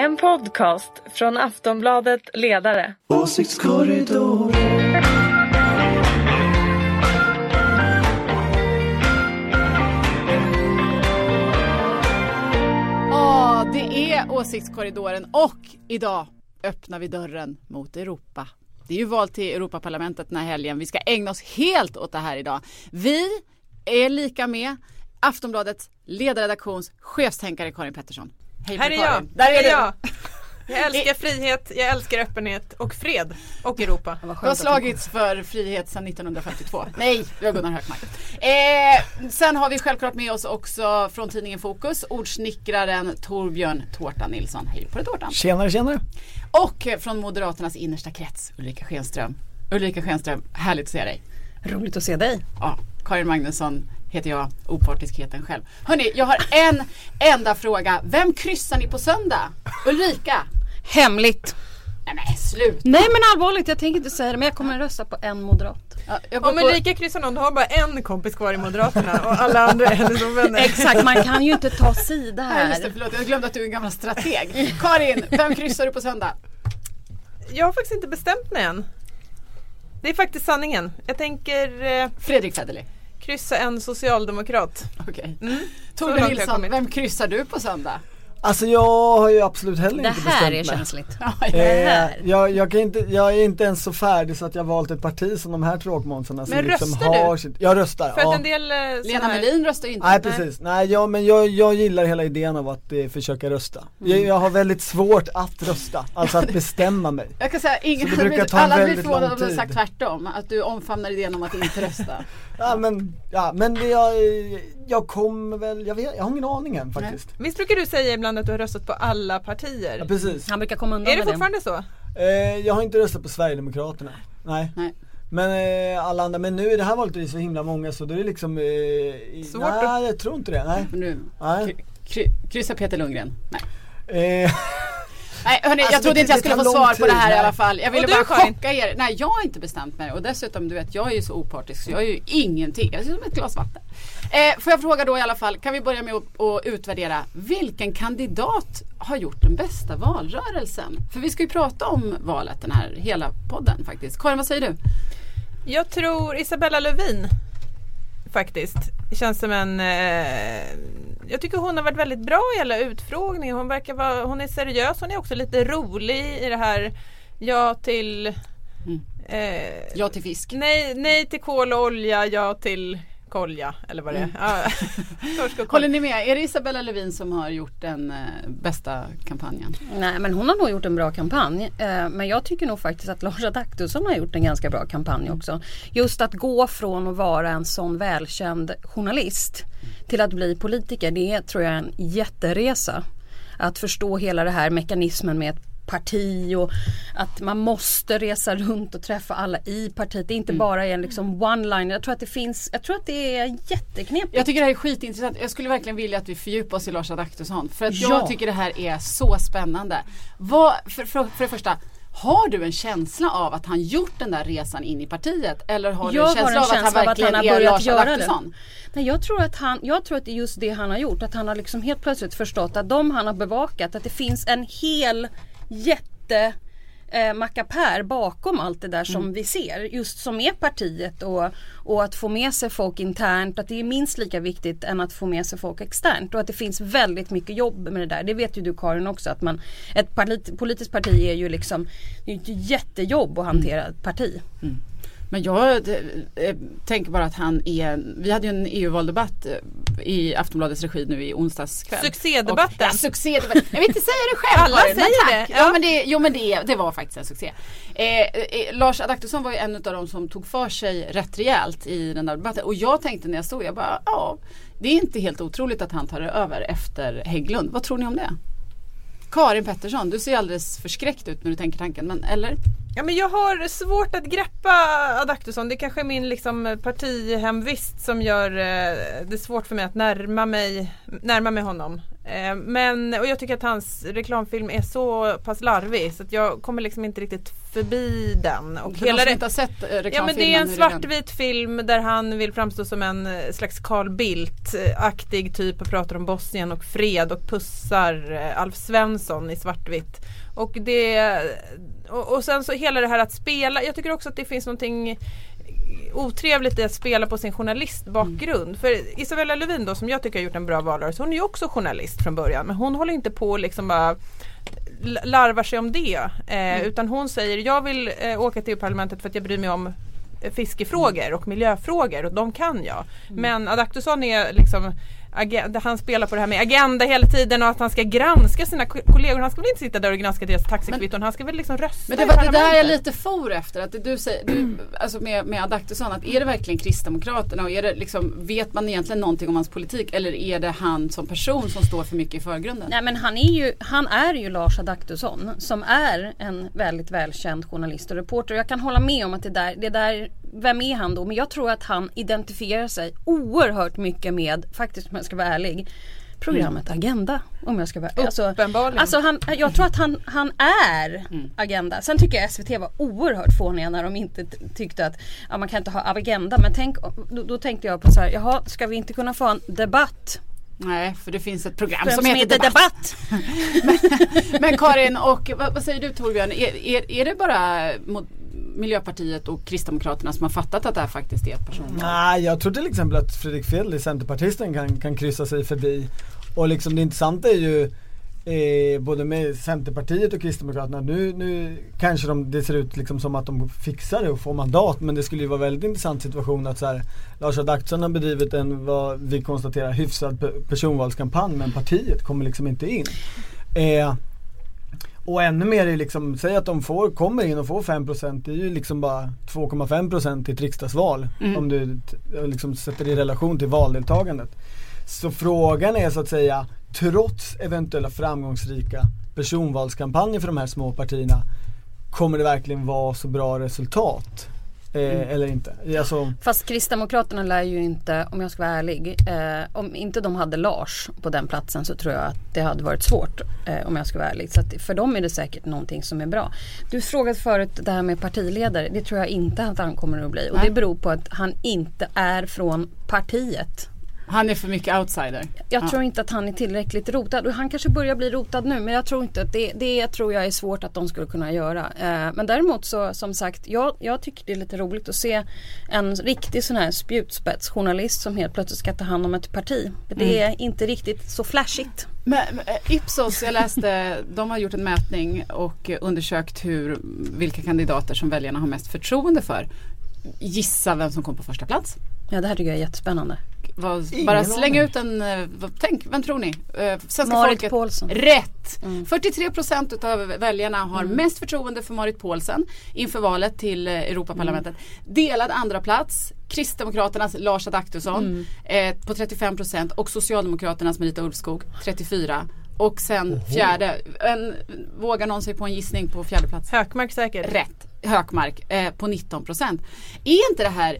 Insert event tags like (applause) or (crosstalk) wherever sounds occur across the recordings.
En podcast från Aftonbladet Ledare. Åsiktskorridoren. Ja, det är Åsiktskorridoren och idag öppnar vi dörren mot Europa. Det är ju val till Europaparlamentet den här helgen. Vi ska ägna oss helt åt det här idag. Vi är lika med Aftonbladets ledarredaktions chefstänkare Karin Pettersson. Hej Här är jag, där är du. jag. (laughs) Jag älskar frihet, jag älskar öppenhet och fred och Europa. Du har slagits för frihet sedan 1952. Nej, det var Gunnar Hökmark. Eh, sen har vi självklart med oss också från tidningen Fokus ordsnickraren Torbjörn Tårta Nilsson. Hej på dig Tårtan. Tjenare, tjenare. Och från Moderaternas innersta krets Ulrika Schenström. Ulrika Schenström, härligt att se dig. Roligt att se dig. Ja, Karin Magnusson heter jag, opartiskheten själv. Hörni, jag har en enda fråga. Vem kryssar ni på söndag? Ulrika? Hemligt. Nej men slut. Nej men allvarligt, jag tänker inte säga det men jag kommer att rösta på en moderat. Ja, Om på- Ulrika kryssar någon, då har bara en kompis kvar i Moderaterna och alla andra är hennes ovänner. Exakt, man kan ju inte ta sida Nej, just det, här. förlåt, jag glömde att du är en gammal strateg. Karin, vem kryssar du på söndag? Jag har faktiskt inte bestämt mig än. Det är faktiskt sanningen. Jag tänker eh, Fredrik Federley. Kryssa en socialdemokrat. Okej. Mm. Långt har jag Nilsson, vem kryssar du på söndag? Alltså jag har ju absolut heller Det inte här bestämt är mig. känsligt. Ja, Det Eh, här. jag, jag, kan inte, jag är inte ens så färdig så att jag valt ett parti som de här tråkmånsarna som Men liksom röstar har du? sitt, Jag röstar, För ja. att en del eh, Lena här- Melin röstar ju inte. Nej precis, nej jag, men jag, jag gillar hela idén av att eh, försöka rösta. Mm. Jag, jag har väldigt svårt att rösta, alltså att (laughs) bestämma mig. Jag kan säga, ingen Så det brukar ta alla blir förvånade om du sagt tvärtom. Att du omfamnar idén om att inte rösta. Ja men, ja men jag, jag kommer väl, jag vet, jag har ingen aning än faktiskt. Visst brukar du säga ibland att du har röstat på alla partier? Ja precis. Han brukar komma undan Är det fortfarande så? Eh, jag har inte röstat på Sverigedemokraterna. Nej. Nej. Men eh, alla andra, men nu i det här valet är det så himla många så då är det liksom eh, Svårt Nej att- jag tror inte det, nej. Nu, nej. kry, kry, kryssa Peter Lundgren. Nej. Eh, (laughs) Nej hörni, Alltså, jag trodde det- inte jag det skulle få svar på det här tid, i alla nej. fall. Jag ville bara chocka er. Nej, jag har inte bestämt mig och dessutom du vet, jag är ju så opartisk så jag är ju ingenting. Jag ser ut som ett glas vatten. Eh, får jag fråga då i alla fall, kan vi börja med att, att utvärdera vilken kandidat har gjort den bästa valrörelsen? För vi ska ju prata om valet den här hela podden faktiskt. Karin, vad säger du? Jag tror Isabella Lövin faktiskt känns som en eh, Jag tycker hon har varit väldigt bra i alla utfrågningar. Hon verkar vara, hon är seriös, hon är också lite rolig i det här Ja till Mm. eh, Ja till fisk. nej, nej till kol och olja, ja till kolja eller vad det är. Mm. (laughs) Håller ni med? Är det Isabella Lövin som har gjort den eh, bästa kampanjen? Nej men hon har nog gjort en bra kampanj. Eh, men jag tycker nog faktiskt att Lars Adaktusson har gjort en ganska bra kampanj också. Just att gå från att vara en sån välkänd journalist till att bli politiker. Det tror jag är en jätteresa. Att förstå hela det här mekanismen med ett parti och att man måste resa runt och träffa alla i partiet. Det är inte bara en liksom one-line. Jag tror att det finns, jag tror att det är jätteknepigt. Jag tycker det här är skitintressant. Jag skulle verkligen vilja att vi fördjupar oss i Lars Adaktusson. För att jag Ja. tycker det här är så spännande. Vad, för, för, för det första, har du en känsla av att han gjort den där resan in i partiet? Eller har Jag du en känsla en av att han av att verkligen han har börjat Lars göra det. Adaktusson? Nej, jag, tror att han, jag tror att det är just det han har gjort. Att han har liksom helt plötsligt förstått att de han har bevakat, att det finns en hel jätte eh, mackapär bakom allt det där som Mm. vi ser. Just som är partiet och, och att få med sig folk internt. Att det är minst lika viktigt än att få med sig folk externt. Och att det finns väldigt mycket jobb med det där. Det vet ju du Karin också. Att man, ett polit, politiskt parti är ju liksom Det är ett jättejobb att hantera ett parti. Men jag eh, tänker bara att han är, vi hade ju en EU-valdebatt eh, i Aftonbladets regi nu i onsdags kväll. Succédebatten. Och, ja, succédebatten. Jag vill inte säga det själv Alla Karin, men säger tack. det, Ja. ja. men det, jo men det, det var faktiskt en succé. Eh, eh, Lars Adaktusson var ju en av de som tog för sig rätt rejält i den där debatten. Och jag tänkte när jag stod, jag bara ja, det är inte helt otroligt att han tar över efter Hägglund. Vad tror ni om det? Karin Pettersson, du ser alldeles förskräckt ut när du tänker tanken, men eller? Ja men jag har svårt att greppa Adaktusson. Det kanske är min liksom, partihemvist som gör eh, det svårt för mig att närma mig, närma mig honom. Eh, Men, och jag tycker att hans reklamfilm är så pass larvig så att jag kommer liksom inte riktigt förbi den. Och För de som inte har sett eh, reklamfilmen. Ja men det är en svartvit film där han vill framstå som en eh, slags Carl Bildt-aktig typ och pratar om Bosnien och fred och pussar eh, Alf Svensson i svartvitt. Och det och, och sen så hela det här att spela, jag tycker också att det finns någonting otrevligt i att spela på sin journalistbakgrund. För Isabella Lövin då som jag tycker har gjort en bra valrörelse, hon är ju också journalist från början men hon håller inte på liksom bara larvar sig om det. Eh, Utan hon säger jag vill eh, åka till EU-parlamentet för att jag bryr mig om eh, fiskefrågor och miljöfrågor och de kan jag. Men Adaktusson är liksom agenda, han spelar på det här med agenda hela tiden och att han ska granska sina ko- kollegor. Han ska väl inte sitta där och granska deras taxikvitton, han ska väl liksom rösta Men det var det där jag lite for efter. Att du säger, du, alltså med, med Adaktusson, att är det verkligen Kristdemokraterna och är det liksom, vet man egentligen någonting om hans politik eller är det han som person som står för mycket i förgrunden? Nej men han är ju, han är ju Lars Adaktusson som är en väldigt välkänd journalist och reporter. Jag kan hålla med om att det där, det där, vem är han då? Men jag tror att han identifierar sig oerhört mycket med, faktiskt om jag ska vara ärlig, programmet Agenda. Om jag ska vara alltså, Uppenbarligen. alltså han, Jag tror att han, han är Agenda. Sen tycker jag SVT var oerhört fåniga när de inte tyckte att ja, man kan inte ha Agenda. Men tänk, då, då tänkte jag på så här, jaha ska vi inte kunna få en debatt? Nej, för det finns ett program Som, som, heter Debatt. debatt. (laughs) Men Karin och vad, vad säger du Torbjörn? Är, är, är det bara mot Miljöpartiet och Kristdemokraterna som har fattat att det här faktiskt är ett personval? Nej, jag tror till exempel att Fredrik Fedli, Centerpartisten, kan, kan kryssa sig förbi. Och liksom det intressanta är ju eh, både med Centerpartiet och Kristdemokraterna, nu, nu kanske de, det ser ut liksom som att de fixar det och får mandat men det skulle ju vara väldigt intressant situation att så här, Lars Adaktusson har bedrivit en, vad vi konstaterar, hyfsad pe- personvalskampanj men partiet kommer liksom inte in. Eh, och ännu mer är liksom, säg att de får, kommer in och får 5% det är ju liksom bara 2,5% i ett riksdagsval. Om du t- liksom sätter det i relation till valdeltagandet. Så frågan är så att säga, trots eventuella framgångsrika personvalskampanjer för de här små partierna, kommer det verkligen vara så bra resultat? Eh, Eller inte? Alltså, Fast Kristdemokraterna lär ju inte, om jag ska vara ärlig, eh, om inte de hade Lars på den platsen så tror jag att det hade varit svårt eh, om jag ska vara ärlig. Så att för dem är det säkert någonting som är bra. Du frågade förut det här med partiledare, det tror jag inte att han kommer att bli. Och det beror på att han inte är från partiet. Han är för mycket outsider. Jag Ja. tror inte att han är tillräckligt rotad och han kanske börjar bli rotad nu men jag tror inte att det, det tror jag är svårt att de skulle kunna göra. Eh, men däremot så som sagt jag, jag tycker det är lite roligt att se en riktig sån här spjutspetsjournalist som helt plötsligt ska ta hand om ett parti. Det är inte riktigt så flashigt. Men, men, eh, Ipsos, jag läste, de har gjort en mätning och undersökt hur, vilka kandidater som väljarna har mest förtroende för. Gissa vem som kom på första plats. Ja det här tycker jag är jättespännande. Vad, bara släng ut en, eh, vad- tänk, vem tror ni? Eh, Svenska Marit folket. Paulsen. Rätt! 43 procent utav väljarna har mest förtroende för Marit Paulsen inför valet till eh, Europaparlamentet. Delad andra plats Kristdemokraternas Lars Adaktusson eh, på 35 procent och Socialdemokraternas Marita Ulvskog 34 och sen fjärde, en, vågar någon sig på en gissning på fjärde plats? Hökmark säkert. Rätt, Hökmark eh, på 19 procent. Är inte det här,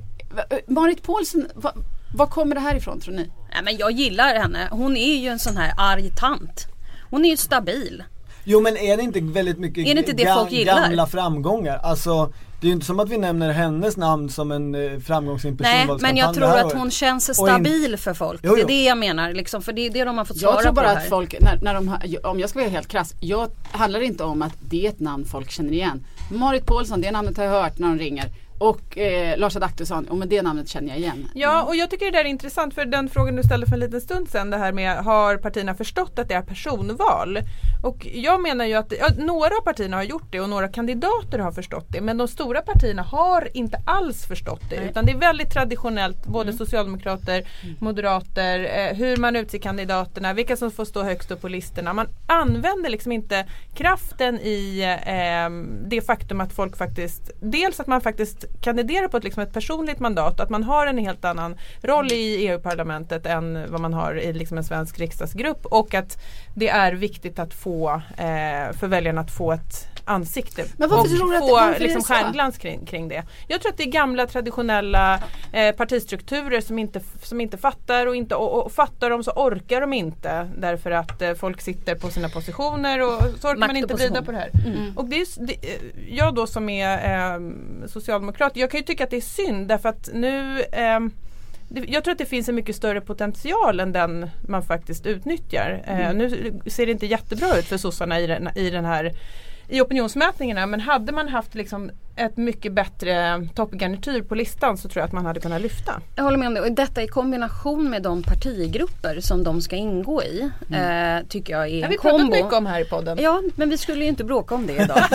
Marit Paulsen, va, var kommer det här ifrån tror ni? Nej, men jag gillar henne. Hon är ju en sån här arg tant. Hon är ju stabil. Jo men är det inte väldigt mycket Är det inte det folk gillar? gamla framgångar? Alltså det är ju inte som att vi nämner hennes namn som en eh, framgångsrik Nej personvalskampanj men jag tror att hon känns Och in- stabil för folk. Jo, Det är jo. det jag menar liksom, för det är det de har fått svara Jag tror bara på att folk, när, när de, har- om jag ska vara helt krass, jag handlar inte om att det är ett namn folk känner igen. Marit Paulsson, det namnet har jag hört när de ringer. Och eh, Lars Adaktusson, oh, men det namnet känner jag igen. Ja och jag tycker det där är intressant för den frågan du ställde för en liten stund sedan det här med har partierna förstått att det är personval? Och jag menar ju att ja, några av partierna har gjort det och några kandidater har förstått det. Men de stora partierna har inte alls förstått det. Utan det är väldigt traditionellt både socialdemokrater, moderater, eh, hur man utser kandidaterna, vilka som får stå högst upp på listorna. Man använder liksom inte kraften i eh, det faktum att folk faktiskt, dels att man faktiskt kandiderar på ett, liksom ett personligt mandat, att man har en helt annan roll i EU-parlamentet än vad man har i liksom en svensk riksdagsgrupp. Och att det är viktigt att få, eh, för väljarna att få ett ansikte och tror du att det- få det liksom, stjärnglans kring, kring det. Jag tror att det är gamla traditionella eh, partistrukturer som inte, som inte fattar och, inte, och, och fattar de så orkar de inte därför att eh, folk sitter på sina positioner och så orkar Makt man inte vrida på det här. Mm. Och det är, det, eh, jag då som är eh, socialdemokrat, jag kan ju tycka att det är synd därför att nu ehm, jag tror att det finns en mycket större potential än den man faktiskt utnyttjar. Eh, nu ser det inte jättebra ut för sossarna i den, i den här i opinionsmätningarna men hade man haft liksom ett mycket bättre toppgarnityr på listan så tror jag att man hade kunnat lyfta. Jag håller med om det. Och detta i kombination med de partigrupper som de ska ingå i eh, tycker jag är Det har en vi pratat kombo. mycket om här i podden. Ja, men vi skulle ju inte bråka om det idag. (laughs)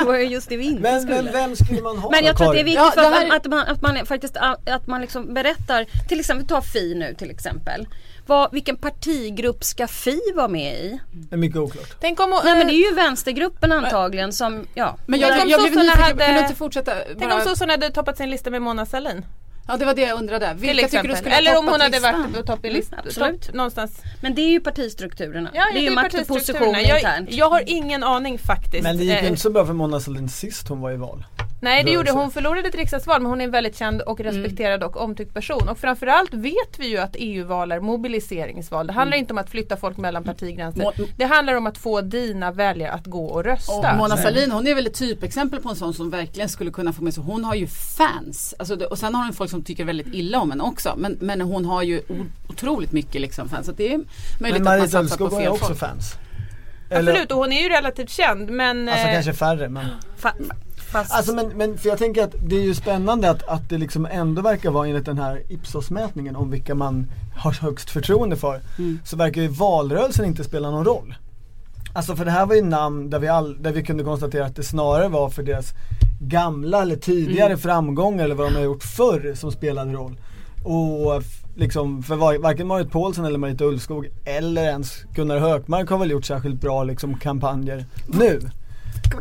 det var ju just det vi inte Men, skulle. men vem skulle man ha Men jag tror att det är viktigt Ja, det att, här man, att, man, att man faktiskt att man liksom berättar, till exempel ta Fi nu till exempel. Vad, vilken partigrupp ska Fi vara med i? Det är mycket oklart. Tänk om, Nej men det är ju vänstergruppen antagligen som, ja. Men jag, jag, om blev nyfiken, hade- kan du inte fortsätta? Tänk Bara, om sossarna hade toppat sin lista med Mona Sahlin. ja det var det jag undrade. Till Vilka tycker du skulle Eller om hon hade listan? varit på topp i listan. absolut. Någonstans. Men det är ju partistrukturerna. Ja, det är ju makt och position partistrukturerna. jag, internt. jag har ingen aning faktiskt. Men det gick ju Eh, inte så bra för Mona Sahlin sist hon var i val. Nej det gjorde hon. förlorade ett riksdagsval men hon är en väldigt känd och Mm. respekterad och omtyckt person. Och framförallt vet vi ju att EU-val är mobiliseringsval. Det handlar inte om att flytta folk mellan partigränser. Mm. Må- Det handlar om att få dina väljare att gå och rösta. Och Mona Sahlin hon är väl ett typexempel på en sån som verkligen skulle kunna få med sig. Hon har ju fans. Alltså det, och sen har hon folk som tycker väldigt illa om henne också. Men, men hon har ju otroligt mycket liksom fans. Så det är möjligt Men att man satsar på fel också folk. fans. Absolut och hon är ju relativt känd men Alltså eh, kanske färre men. Fa- fast, Alltså men, men för jag tänker att det är ju spännande att, att det liksom ändå verkar vara enligt den här Ipsos-mätningen om vilka man har högst förtroende för. Mm. Så verkar ju valrörelsen inte spela någon roll. Alltså för det här var ju namn där vi, all, där vi kunde konstatera att det snarare var för deras gamla eller tidigare Mm. framgångar eller vad de har gjort förr som spelade roll. Och liksom för var, varken Marit Paulsen eller Marita Ulvskog eller ens Gunnar Hökmark har väl gjort särskilt bra liksom kampanjer nu.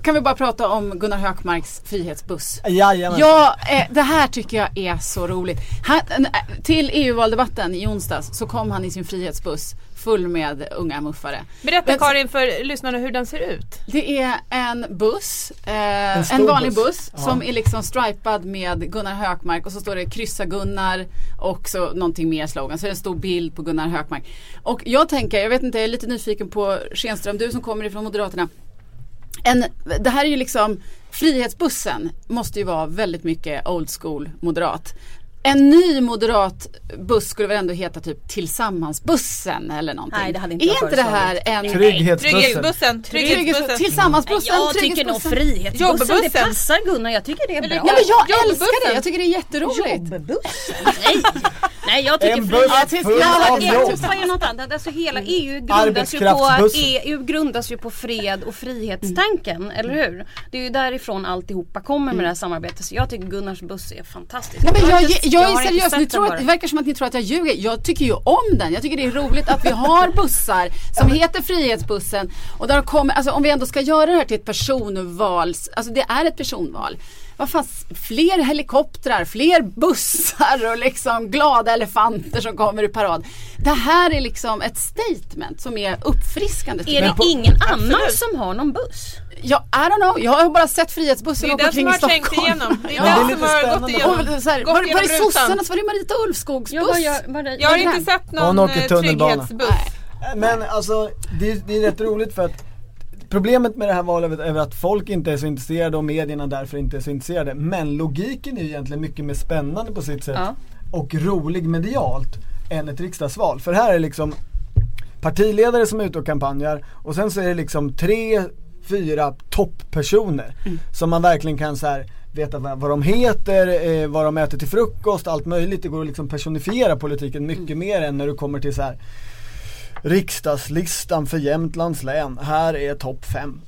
Kan vi bara prata om Gunnar Hökmarks frihetsbuss? Jajamän. Ja, eh, det här tycker jag är så roligt. Han, eh, till EU-valdebatten i onsdags så kom han i sin frihetsbuss full med unga muffare. berätta Men- Karin för lyssnarna hur den ser ut. Det är en buss, eh, en, stor vanlig buss, buss. Ja. som är liksom stripad med Gunnar Hökmark och så står det kryssa Gunnar och så någonting mer slogan. Så är det en stor bild på Gunnar Hökmark. Och jag tänker, jag vet inte, jag är lite nyfiken på Schenström, du som kommer ifrån Moderaterna. En, det här är ju liksom, Frihetsbussen måste ju vara väldigt mycket old school moderat. En ny moderat buss skulle väl ändå heta typ Tillsammansbussen eller någonting. Nej, det hade inte är jag inte det här en Trygghetsbussen. Trygghetsbussen. Trygghetsbussen. Tillsammansbussen? jag tycker nog frihetsbussen, det passar Gunnar. Jag tycker det är bra. Ja, men jag älskar det, jag tycker det är jätteroligt. Jobbbussen? Nej. Nej jag tycker En buss full av jobb. Europa är något annat. Alltså hela EU grundas ju på. EU grundas ju på fred och frihetstanken, eller hur? Det är ju därifrån alltihopa kommer med det här samarbetet. Så jag tycker Gunnars buss är fantastisk. Nej, men jag, jag, har är seriös, ni tror att, det verkar som att ni tror att jag ljuger. Jag tycker ju om den. Jag tycker det är roligt att vi har bussar som heter Frihetsbussen. Och där kommer, alltså om vi ändå ska göra det här till ett personvals, alltså det är ett personval. Vad fan, fler helikoptrar, fler bussar och liksom glada elefanter som kommer i parad. Det här är liksom ett statement som är uppfriskande. Är det jag. på- ingen annan Absolut. som har någon buss? Ja, I don't know. Jag har bara sett Frihetsbussen Det åka omkring i har tänkt Stockholm. igenom. Det är Ja. det den som har gått igenom. Och så här, Gått var, var det sossarnas, var det Marita Ulvskogs Ja, buss? vad gör, vad är, Jag har inte sett någon eh, trygghetsbuss. Nej. Men alltså det, det är rätt roligt för att Problemet med det här valet är att folk inte är så intresserade och medierna därför inte är så intresserade. Men logiken är ju egentligen mycket mer spännande på sitt sätt Ja. och rolig medialt än ett riksdagsval. För här är liksom partiledare som är ute och kampanjar och sen så är det liksom tre, fyra topppersoner som man verkligen kan så här veta vad, vad de heter, eh, vad de äter till frukost, allt möjligt. Det går att liksom personifiera politiken mycket mer än när du kommer till så här Riksdagslistan för Jämtlands län, här är topp fem.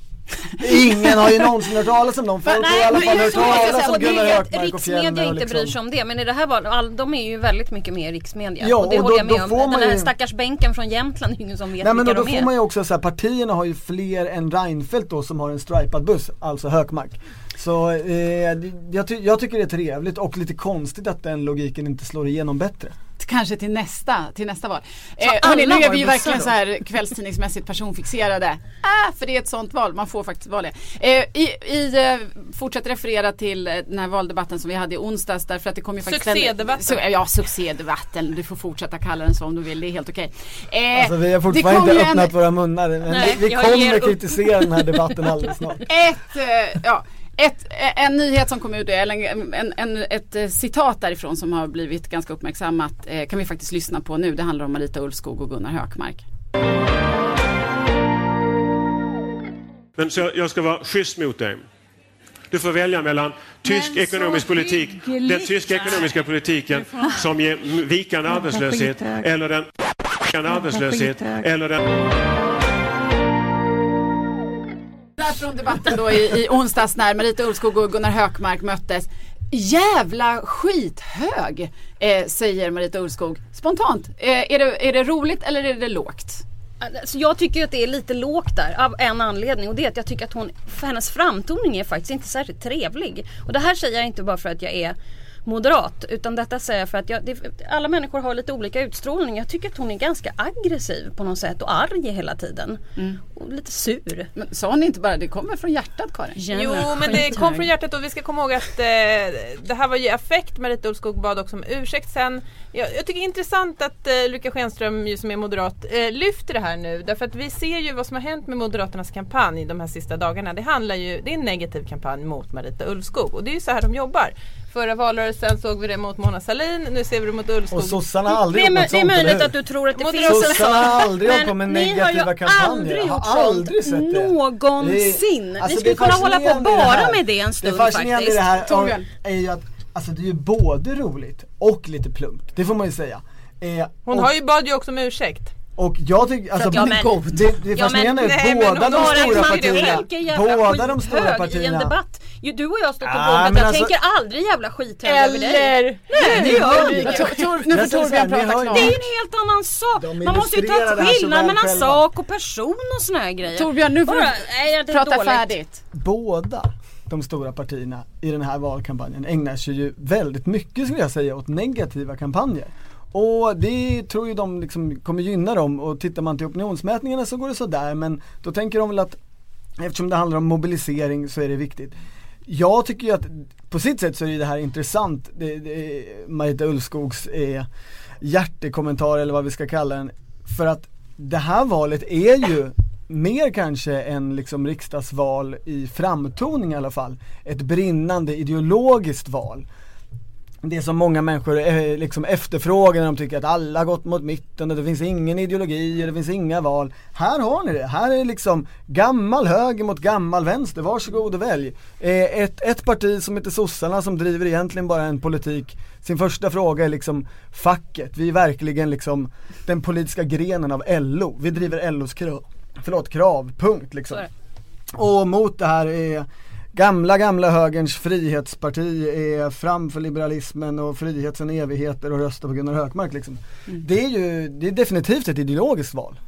Ingen har ju någonsin hört talas om dem, folk har i alla fall hört talas om Gunnar Hökmark och Fjellner riksmedia inte bryr liksom. sig om det. Men i det här valet, all, de är ju väldigt mycket mer riksmedia. Ja, och det och håller då- jag med då om. får Den här ju- stackars bänken från Jämtland, (laughs) är ingen som vet Nej men då, vilka då de får är. man ju också så här, partierna har ju fler än Reinfeldt då som har en stripad buss, alltså Hökmark. Så eh, jag, ty jag tycker det är trevligt och lite konstigt att den logiken inte slår igenom bättre. Kanske till nästa, till nästa val. Eh, hörni, nu är vi ju verkligen då? så här kvällstidningsmässigt personfixerade. Ah, för det är ett sånt val, man får faktiskt vara det. Eh, I, i eh, fortsätt referera till eh, den här valdebatten som vi hade i onsdags därför att det kommer ju faktiskt Succédebatten. Så, ja, succédebatten. Du får fortsätta kalla den så om du vill, det är helt okej. Eh, Alltså vi har fortfarande kom inte ju en- öppnat våra munnar men Nej, vi, vi kommer upp. kritisera den här debatten alldeles snart. ett, eh, ja, ett, en nyhet som kom ut, eller en, en, en, ett eh, citat därifrån som har blivit ganska uppmärksammat eh, kan vi faktiskt lyssna på nu. Det handlar om Marita Ulvskog och Gunnar Hökmark. Men så jag ska vara schysst mot dig. Du får välja mellan tysk Men ekonomisk politik, den tyska ekonomiska politiken som ger vikande arbetslöshet eller den vikande arbetslöshet eller den här från debatten då i, i onsdags när Marita Ulvskog och Gunnar Hökmark möttes. Jävla skithög, eh, säger Marita Ulvskog. Spontant, eh, är, det, är det roligt eller är det lågt? Alltså jag tycker att det är lite lågt där av en anledning och det är att jag tycker att hon, hennes framtoning är faktiskt inte särskilt trevlig. Och det här säger jag inte bara för att jag är moderat utan detta säger jag för att jag, det, alla människor har lite olika utstrålning. Jag tycker att hon är ganska aggressiv på något sätt och arg hela tiden. Och lite sur. Men sa ni inte bara det kommer från hjärtat Karin? Jo men det kom från hjärtat och vi ska komma ihåg att eh, det här var ju affekt. Marita Ulvskog bad också om ursäkt sen. Jag, jag tycker det är intressant att eh, Ulrika Schenström ju, som är moderat eh, lyfter det här nu. Därför att vi ser ju vad som har hänt med Moderaternas kampanj de här sista dagarna. Det handlar ju, det är en negativ kampanj mot Marita Ulvskog och det är ju så här de jobbar. Förra valrörelsen såg vi det mot Mona Sahlin, nu ser vi det mot Ulvskog. Och sossarna har Det aldrig är, gjort något det är sånt, möjligt att du tror att det Moderaterna- finns Sossarna har aldrig hållit Men på med ni har ju negativa kampanjer. aldrig Jag har gjort sånt aldrig sett det. någonsin. Det är- alltså, skulle kunna hålla på bara med det en stund Det fascinerande faktiskt. i det här Torbjörn. är ju att alltså, det är ju både roligt och lite plumpt. Det får man ju säga. Eh, Hon och, har ju bad ju också om ursäkt. Och jag tycker, alltså, Ja, men- det, det Ja, fascinerande men- nej, är men båda hon de stora partierna, båda de stora skithög i en partierna debatt. Ju, du och jag stått på Ah, golvet, men jag alltså- tänker aldrig jävla skithög över dig. Eller Nej, det gör jag inte. Nu får Torbjörn prata klart. Det är en helt annan sak. Man måste ju ta skillnad mellan själva. sak och person och såna här grejer. Torbjörn nu får Bara, du nej, prata dåligt. färdigt. båda de stora partierna i den här valkampanjen ägnar sig ju väldigt mycket skulle jag säga åt negativa kampanjer. Och det tror ju de liksom kommer gynna dem och tittar man till opinionsmätningarna så går det sådär men då tänker de väl att eftersom det handlar om mobilisering så är det viktigt. Jag tycker ju att på sitt sätt så är det här intressant, det, det, Marita Ulvskogs eh, hjärtekommentar eller vad vi ska kalla den. För att det här valet är ju mer kanske än liksom riksdagsval i framtoning i alla fall. Ett brinnande ideologiskt val. Det som många människor eh, liksom efterfrågar när de tycker att alla har gått mot mitten och det finns ingen ideologi och det finns inga val. Här har ni det, här är liksom gammal höger mot gammal vänster, varsågod och välj. Eh, ett, ett parti som heter sossarna som driver egentligen bara en politik, sin första fråga är liksom facket, vi är verkligen liksom den politiska grenen av LO, vi driver LOs krav, förlåt, krav, punkt liksom. Det. Och mot det här är gamla, gamla högerns frihetsparti är fram för liberalismen och frihet sen evigheter och rösta på Gunnar Hökmark liksom. Det är ju, det är definitivt ett ideologiskt val.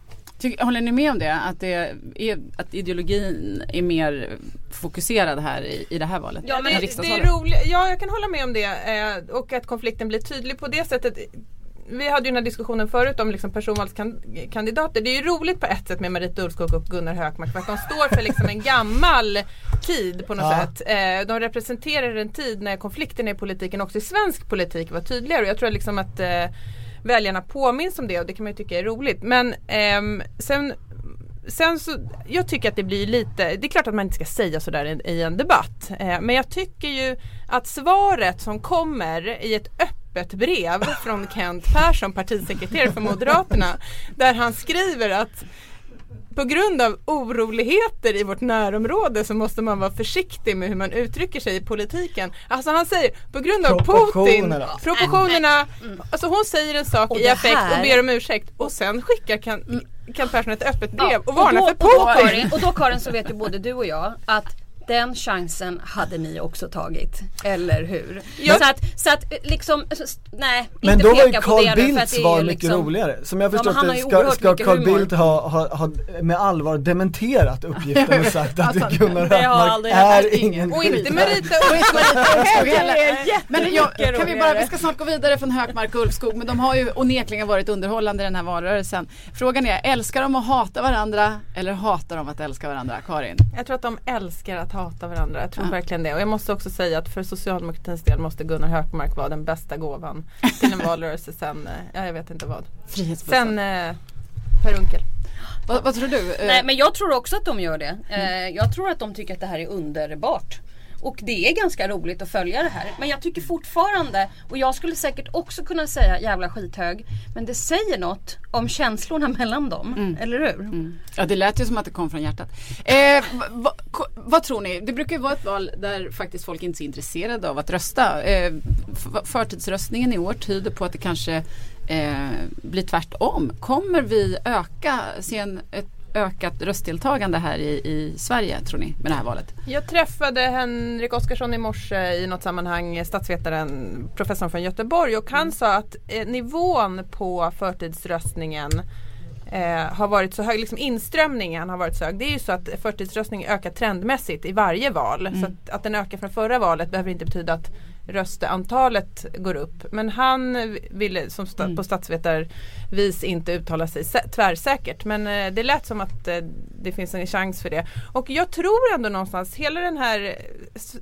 Håller ni med om det? Att, det är, att ideologin är mer fokuserad här i, i det här valet? Ja, men det, det är roligt. Ja, jag kan hålla med om det. Eh, och att konflikten blir tydlig på det sättet. Vi hade ju den här diskussionen förut om liksom personvalskandidater. Det är ju roligt på ett sätt med Marita Ulvskog och Gunnar Hökmark för att de står för liksom en gammal tid på något Ja. sätt. Eh, de representerar en tid när konflikten i politiken också i svensk politik var tydligare. Och jag tror liksom att eh, väljarna påminns om det och det kan man ju tycka är roligt. Men ehm, sen Sen så, jag tycker att det blir lite, det är klart att man inte ska säga sådär i, i en debatt. Eh, men jag tycker ju att svaret som kommer i ett öppet brev från Kent Persson, partisekreterare för Moderaterna, där han skriver att på grund av oroligheter i vårt närområde så måste man vara försiktig med hur man uttrycker sig i politiken. Alltså han säger på grund av Putin, Proportionerna. alltså hon säger en sak i affekt och ber om ursäkt och sen skickar Kent, Kent Persson ett öppet brev och och varnar då, för och då, Putin. Karin, och då Karin så vet ju både du och jag att Den chansen hade ni också tagit, eller hur? Ja. Så, att, så att liksom, så- nej, Men inte då var ju Carl Bildts svar mycket liksom- roligare. Som jag Ja, förstått det ska, ska Carl. Bildt ha, ha, ha med allvar dementerat uppgiften och sagt att Alltså, Gunnar Hökmark är ingen Och inte. Marita Ulvskog heller. Men jag, kan vi bara, vi ska snart gå vidare från Hökmark och Ulfskog men de har ju onekligen varit underhållande i den här valrörelsen. Frågan är, älskar de att hata varandra eller hatar de att älska varandra? Karin? Jag tror att de älskar att hata varandra. Jag tror Ja. verkligen det. Och jag måste också säga att för socialdemokratins del måste Gunnar Hökmark vara den bästa gåvan till en (laughs) valrörelse sen, eh, ja jag vet inte vad. Sen eh, Per Unckel. vad, vad tror du? Eh, Nej men jag tror också att de gör det. Eh, jag tror att de tycker att det här är underbart. Och det är ganska roligt att följa det här. Men jag tycker fortfarande, och jag skulle säkert också kunna säga jävla skithög. Men det säger något om känslorna (laughs) mellan dem. Eller hur? Mm. Ja det lät ju som att det kom från hjärtat. Eh, va, va, ko- vad tror ni? Det brukar ju vara ett val där faktiskt folk inte är så intresserade av att rösta. Eh, förtidsröstningen i år tyder på att det kanske eh, blir tvärtom. Kommer vi öka, se en, ett ökat röstdeltagande här i, i Sverige tror ni med det här valet? Jag träffade Henrik Oskarsson i morse i något sammanhang, statsvetaren, professorn från Göteborg och han sa att eh, nivån på förtidsröstningen eh, har varit så hög, liksom inströmningen har varit så hög. Det är ju så att förtidsröstning ökar trendmässigt i varje val. Så att, att den ökar från förra valet behöver inte betyda att röstantalet går upp. Men han ville som sta- på statsvetarvis inte uttala sig sä- tvärsäkert. Men eh, det lät som att eh, det finns en chans för det. Och jag tror ändå någonstans, hela den här,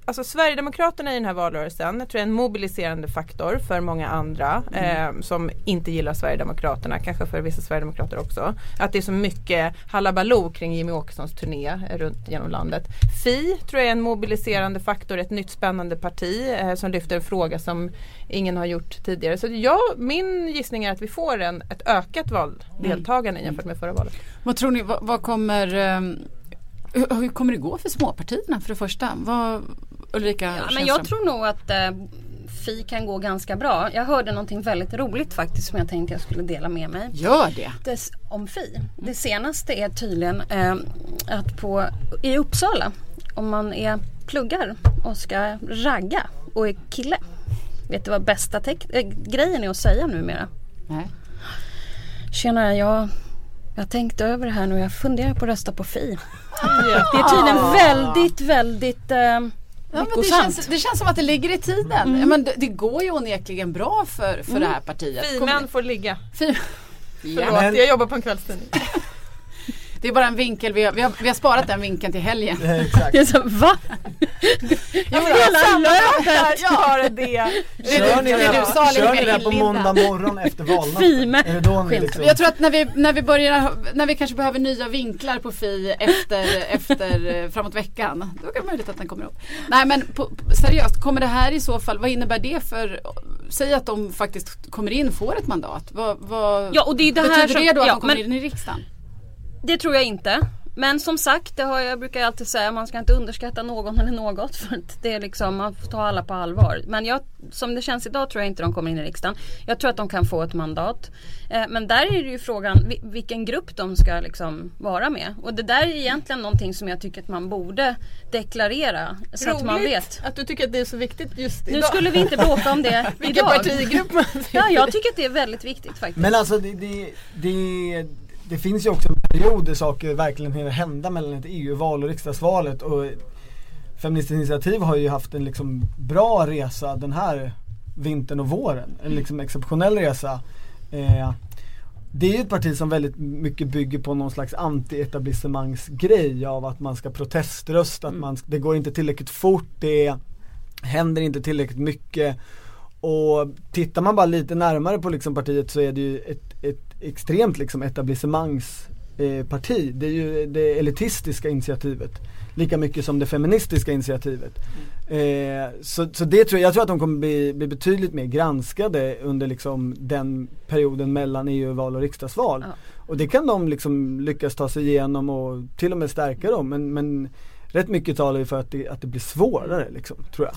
alltså Sverigedemokraterna i den här valrörelsen, jag tror är en mobiliserande faktor för många andra eh, som inte gillar Sverigedemokraterna, kanske för vissa Sverigedemokrater också. Att det är så mycket halabaloo kring Jimmy Åkessons turné runt genom landet. Fi tror jag är en mobiliserande faktor, ett nytt spännande parti eh, som lyfter en fråga som ingen har gjort tidigare. Så jag, min gissning är att vi får en, ett ökat valdeltagande jämfört med förra valet. Vad tror ni, vad, vad kommer ehm, hur, hur kommer det gå för småpartierna för det första? Vad, Ulrika Ja, men jag tror nog att eh, Fi kan gå ganska bra. Jag hörde någonting väldigt roligt faktiskt som jag tänkte jag skulle dela med mig. Gör det! Det, s- om Fi. Det senaste är tydligen eh, att på, i Uppsala om man är pluggar och ska ragga och är kille. Vet du vad bästa äh, grejen är att säga numera? Nej. Tjena, jag, jag har tänkt över det här nu. Jag funderar på att rösta på Fi. Det är tydligen väldigt, väldigt eh, Ja, men det, känns, det känns som att det ligger i tiden. Ja, men det, det går ju onekligen bra för, för det här partiet. Fi-män får ligga. Fi- Förlåt, ja, Men- jag jobbar på en kvällstidning. Det är bara en vinkel. Vi har, vi har, vi har sparat den vinkeln till helgen. Exakt. Det är så, va? Ja, men Hela löpet. Jag har det. Kör ni det det, du sa kör ni det på måndag morgon efter valnatten? Fime. Är det då ni Skit. liksom... Jag tror att när vi, när vi börjar, när vi kanske behöver nya vinklar på Fi efter, efter eh, framåt veckan. Då är det möjligt att den kommer upp. Nej men på, seriöst, kommer det här i så fall, vad innebär det för, säg att de faktiskt kommer in, får ett mandat. Vad, vad Ja, och det är det här betyder som- det då att ja, de kommer men- in i riksdagen? Det tror jag inte. Men som sagt, det har jag brukar jag alltid säga, man ska inte underskatta någon eller något. För att det är liksom, man får ta alla på allvar. Men jag, som det känns idag tror jag inte de kommer in i riksdagen. Jag tror att de kan få ett mandat. Eh, men där är det ju frågan vi- vilken grupp de ska liksom vara med. Och det där är egentligen någonting som jag tycker att man borde deklarera. Så att man Roligt vet. att du tycker att det är så viktigt just Nu idag. skulle vi inte bråka om det (laughs) Vilken idag. partigrupp man Ja, jag tycker att det är väldigt viktigt faktiskt. Men alltså det, det, det, det finns ju också en period där saker verkligen hinner hända mellan ett EU-val och riksdagsvalet och Feministiskt initiativ har ju haft en liksom bra resa den här vintern och våren. En liksom exceptionell resa. Eh, det är ju ett parti som väldigt mycket bygger på någon slags anti-etablissemangsgrej av att man ska proteströsta, att man, det går inte tillräckligt fort, det händer inte tillräckligt mycket. Och tittar man bara lite närmare på liksom partiet så är det ju ett extremt liksom etablissemangsparti. Eh, parti. det är ju det elitistiska initiativet. Lika mycket som det feministiska initiativet. Eh, så, så det tror jag, jag tror att de kommer bli, bli betydligt mer granskade under liksom den perioden mellan EU-val och riksdagsval. Ja. Och det kan de liksom lyckas ta sig igenom och till och med stärka dem. Men, men rätt mycket talar ju för att det, att det blir svårare liksom, tror jag.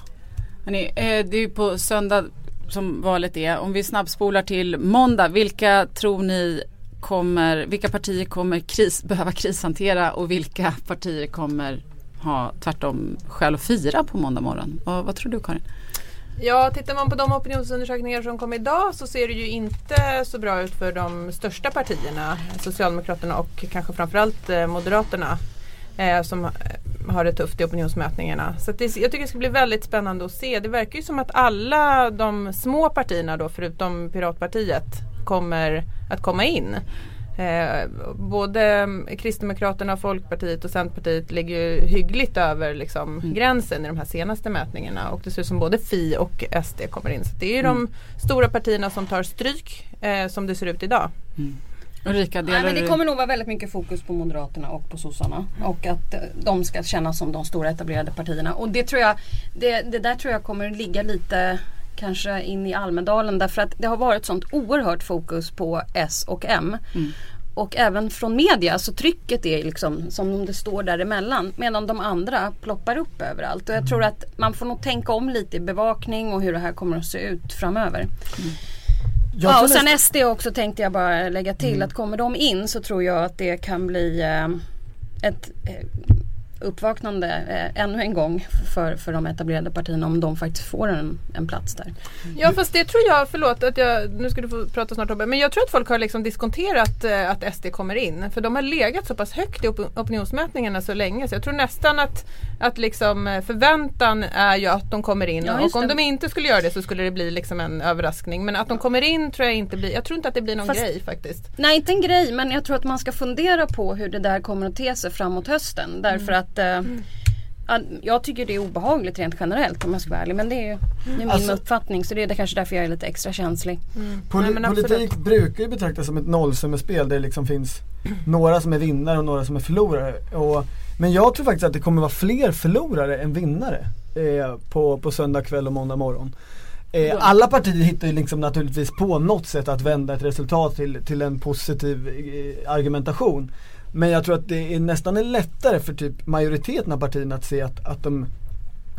Hörrni, eh, det är ju på söndag som valet är. Om vi snabbspolar till måndag, vilka tror ni kommer, vilka partier kommer kris, behöva krishantera och vilka partier kommer ha tvärtom skäl att fira på måndag morgon. Och vad tror du Karin? Ja, tittar man på de opinionsundersökningar som kom idag så ser det ju inte så bra ut för de största partierna. Socialdemokraterna och kanske framförallt eh, Moderaterna. Eh, som har det tufft i opinionsmätningarna. Så det, jag tycker det ska bli väldigt spännande att se. Det verkar ju som att alla de små partierna då förutom Piratpartiet kommer att komma in. Eh, både Kristdemokraterna, Folkpartiet och Centerpartiet ligger ju hyggligt över liksom, mm. gränsen i de här senaste mätningarna och det ser ut som både Fi och SD kommer in. Så det är ju mm. de stora partierna som tar stryk eh, som det ser ut idag. Mm. Ulrika, Nej, men det kommer nog vara väldigt mycket fokus på Moderaterna och på sossarna. Och att eh, de ska kännas som de stora etablerade partierna. Och det tror jag, det, det där tror jag kommer ligga lite kanske in i Almedalen därför att det har varit sånt oerhört fokus på S och M. Mm. Och även från media så trycket är liksom som om det står däremellan medan de andra ploppar upp överallt. Och jag tror att man får nog tänka om lite i bevakning och hur det här kommer att se ut framöver. Mm. Ja, och sen SD också tänkte jag bara lägga till mm. att kommer de in så tror jag att det kan bli eh, ett eh, uppvaknande eh, ännu en gång för, för de etablerade partierna om de faktiskt får en, en plats där. Ja fast det tror jag, förlåt att jag, nu ska du få prata snart Tobbe, men jag tror att folk har liksom diskonterat eh, att SD kommer in. För de har legat så pass högt i op opinionsmätningarna så länge så jag tror nästan att, att liksom eh, förväntan är ju att de kommer in ja, och om det. de inte skulle göra det så skulle det bli liksom en överraskning. Men att de kommer in tror jag inte blir, jag tror inte att det blir någon fast, grej faktiskt. Nej inte en grej men jag tror att man ska fundera på hur det där kommer att te sig framåt hösten. Därför mm. att att eh, jag tycker det är obehagligt rent generellt om jag ska vara ärlig. Men det är ju det är min alltså, uppfattning så det är kanske därför jag är lite extra känslig. Mm. Poli Nej, politik brukar ju betraktas som ett nollsummespel där det liksom finns några som är vinnare och några som är förlorare. Och, men jag tror faktiskt att det kommer vara fler förlorare än vinnare eh, på, på söndag kväll och måndag morgon. Eh, alla partier hittar ju liksom naturligtvis på något sätt att vända ett resultat till, till en positiv eh, argumentation. Men jag tror att det är nästan är lättare för typ majoriteten av partierna att se att, att de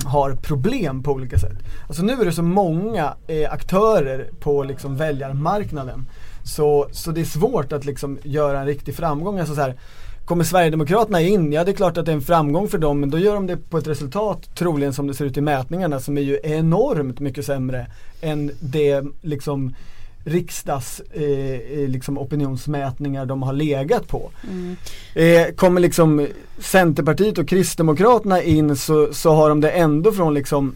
har problem på olika sätt. Alltså nu är det så många eh, aktörer på liksom väljarmarknaden. Så, så det är svårt att liksom göra en riktig framgång. Alltså så här, kommer Sverigedemokraterna in, ja det är klart att det är en framgång för dem men då gör de det på ett resultat troligen som det ser ut i mätningarna som är ju enormt mycket sämre än det liksom riksdags eh, eh, liksom opinionsmätningar de har legat på. Mm. Eh, kommer liksom Centerpartiet och Kristdemokraterna in så, så har de det ändå från liksom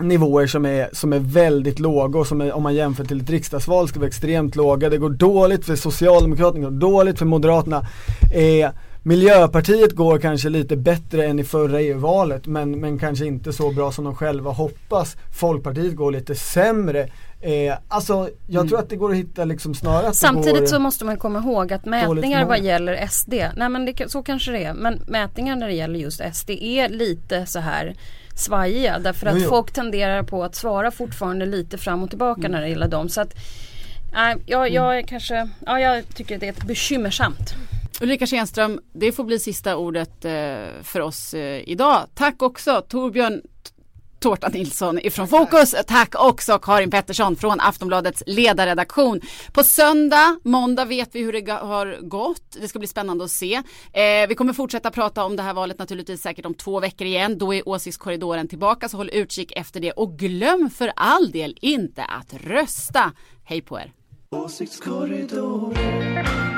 nivåer som är, som är väldigt låga och som är, om man jämför till ett riksdagsval ska vara extremt låga. Det går dåligt för Socialdemokraterna, det går dåligt för Moderaterna. Eh, Miljöpartiet går kanske lite bättre än i förra EU-valet men, men kanske inte så bra som de själva hoppas. Folkpartiet går lite sämre. Eh, alltså jag mm. tror att det går att hitta liksom snarare att Samtidigt så måste man komma ihåg att mätningar vad gäller SD, nej men det, så kanske det är, men mätningar när det gäller just SD är lite så här svajiga därför att jo, jo. folk tenderar på att svara fortfarande lite fram och tillbaka mm. när det gäller dem. Så att, äh, jag, jag mm. kanske, ja, jag tycker det är ett bekymmersamt. Ulrika Schenström, det får bli sista ordet eh, för oss eh, idag. Tack också Torbjörn Tårta Nilsson ifrån Fokus. Tack också Karin Pettersson från Aftonbladets ledarredaktion. På söndag, måndag vet vi hur det har gått. Det ska bli spännande att se. Eh, vi kommer fortsätta prata om det här valet naturligtvis säkert om två veckor igen. Då är åsiktskorridoren tillbaka så håll utkik efter det och glöm för all del inte att rösta. Hej på er! Åsiktskorridoren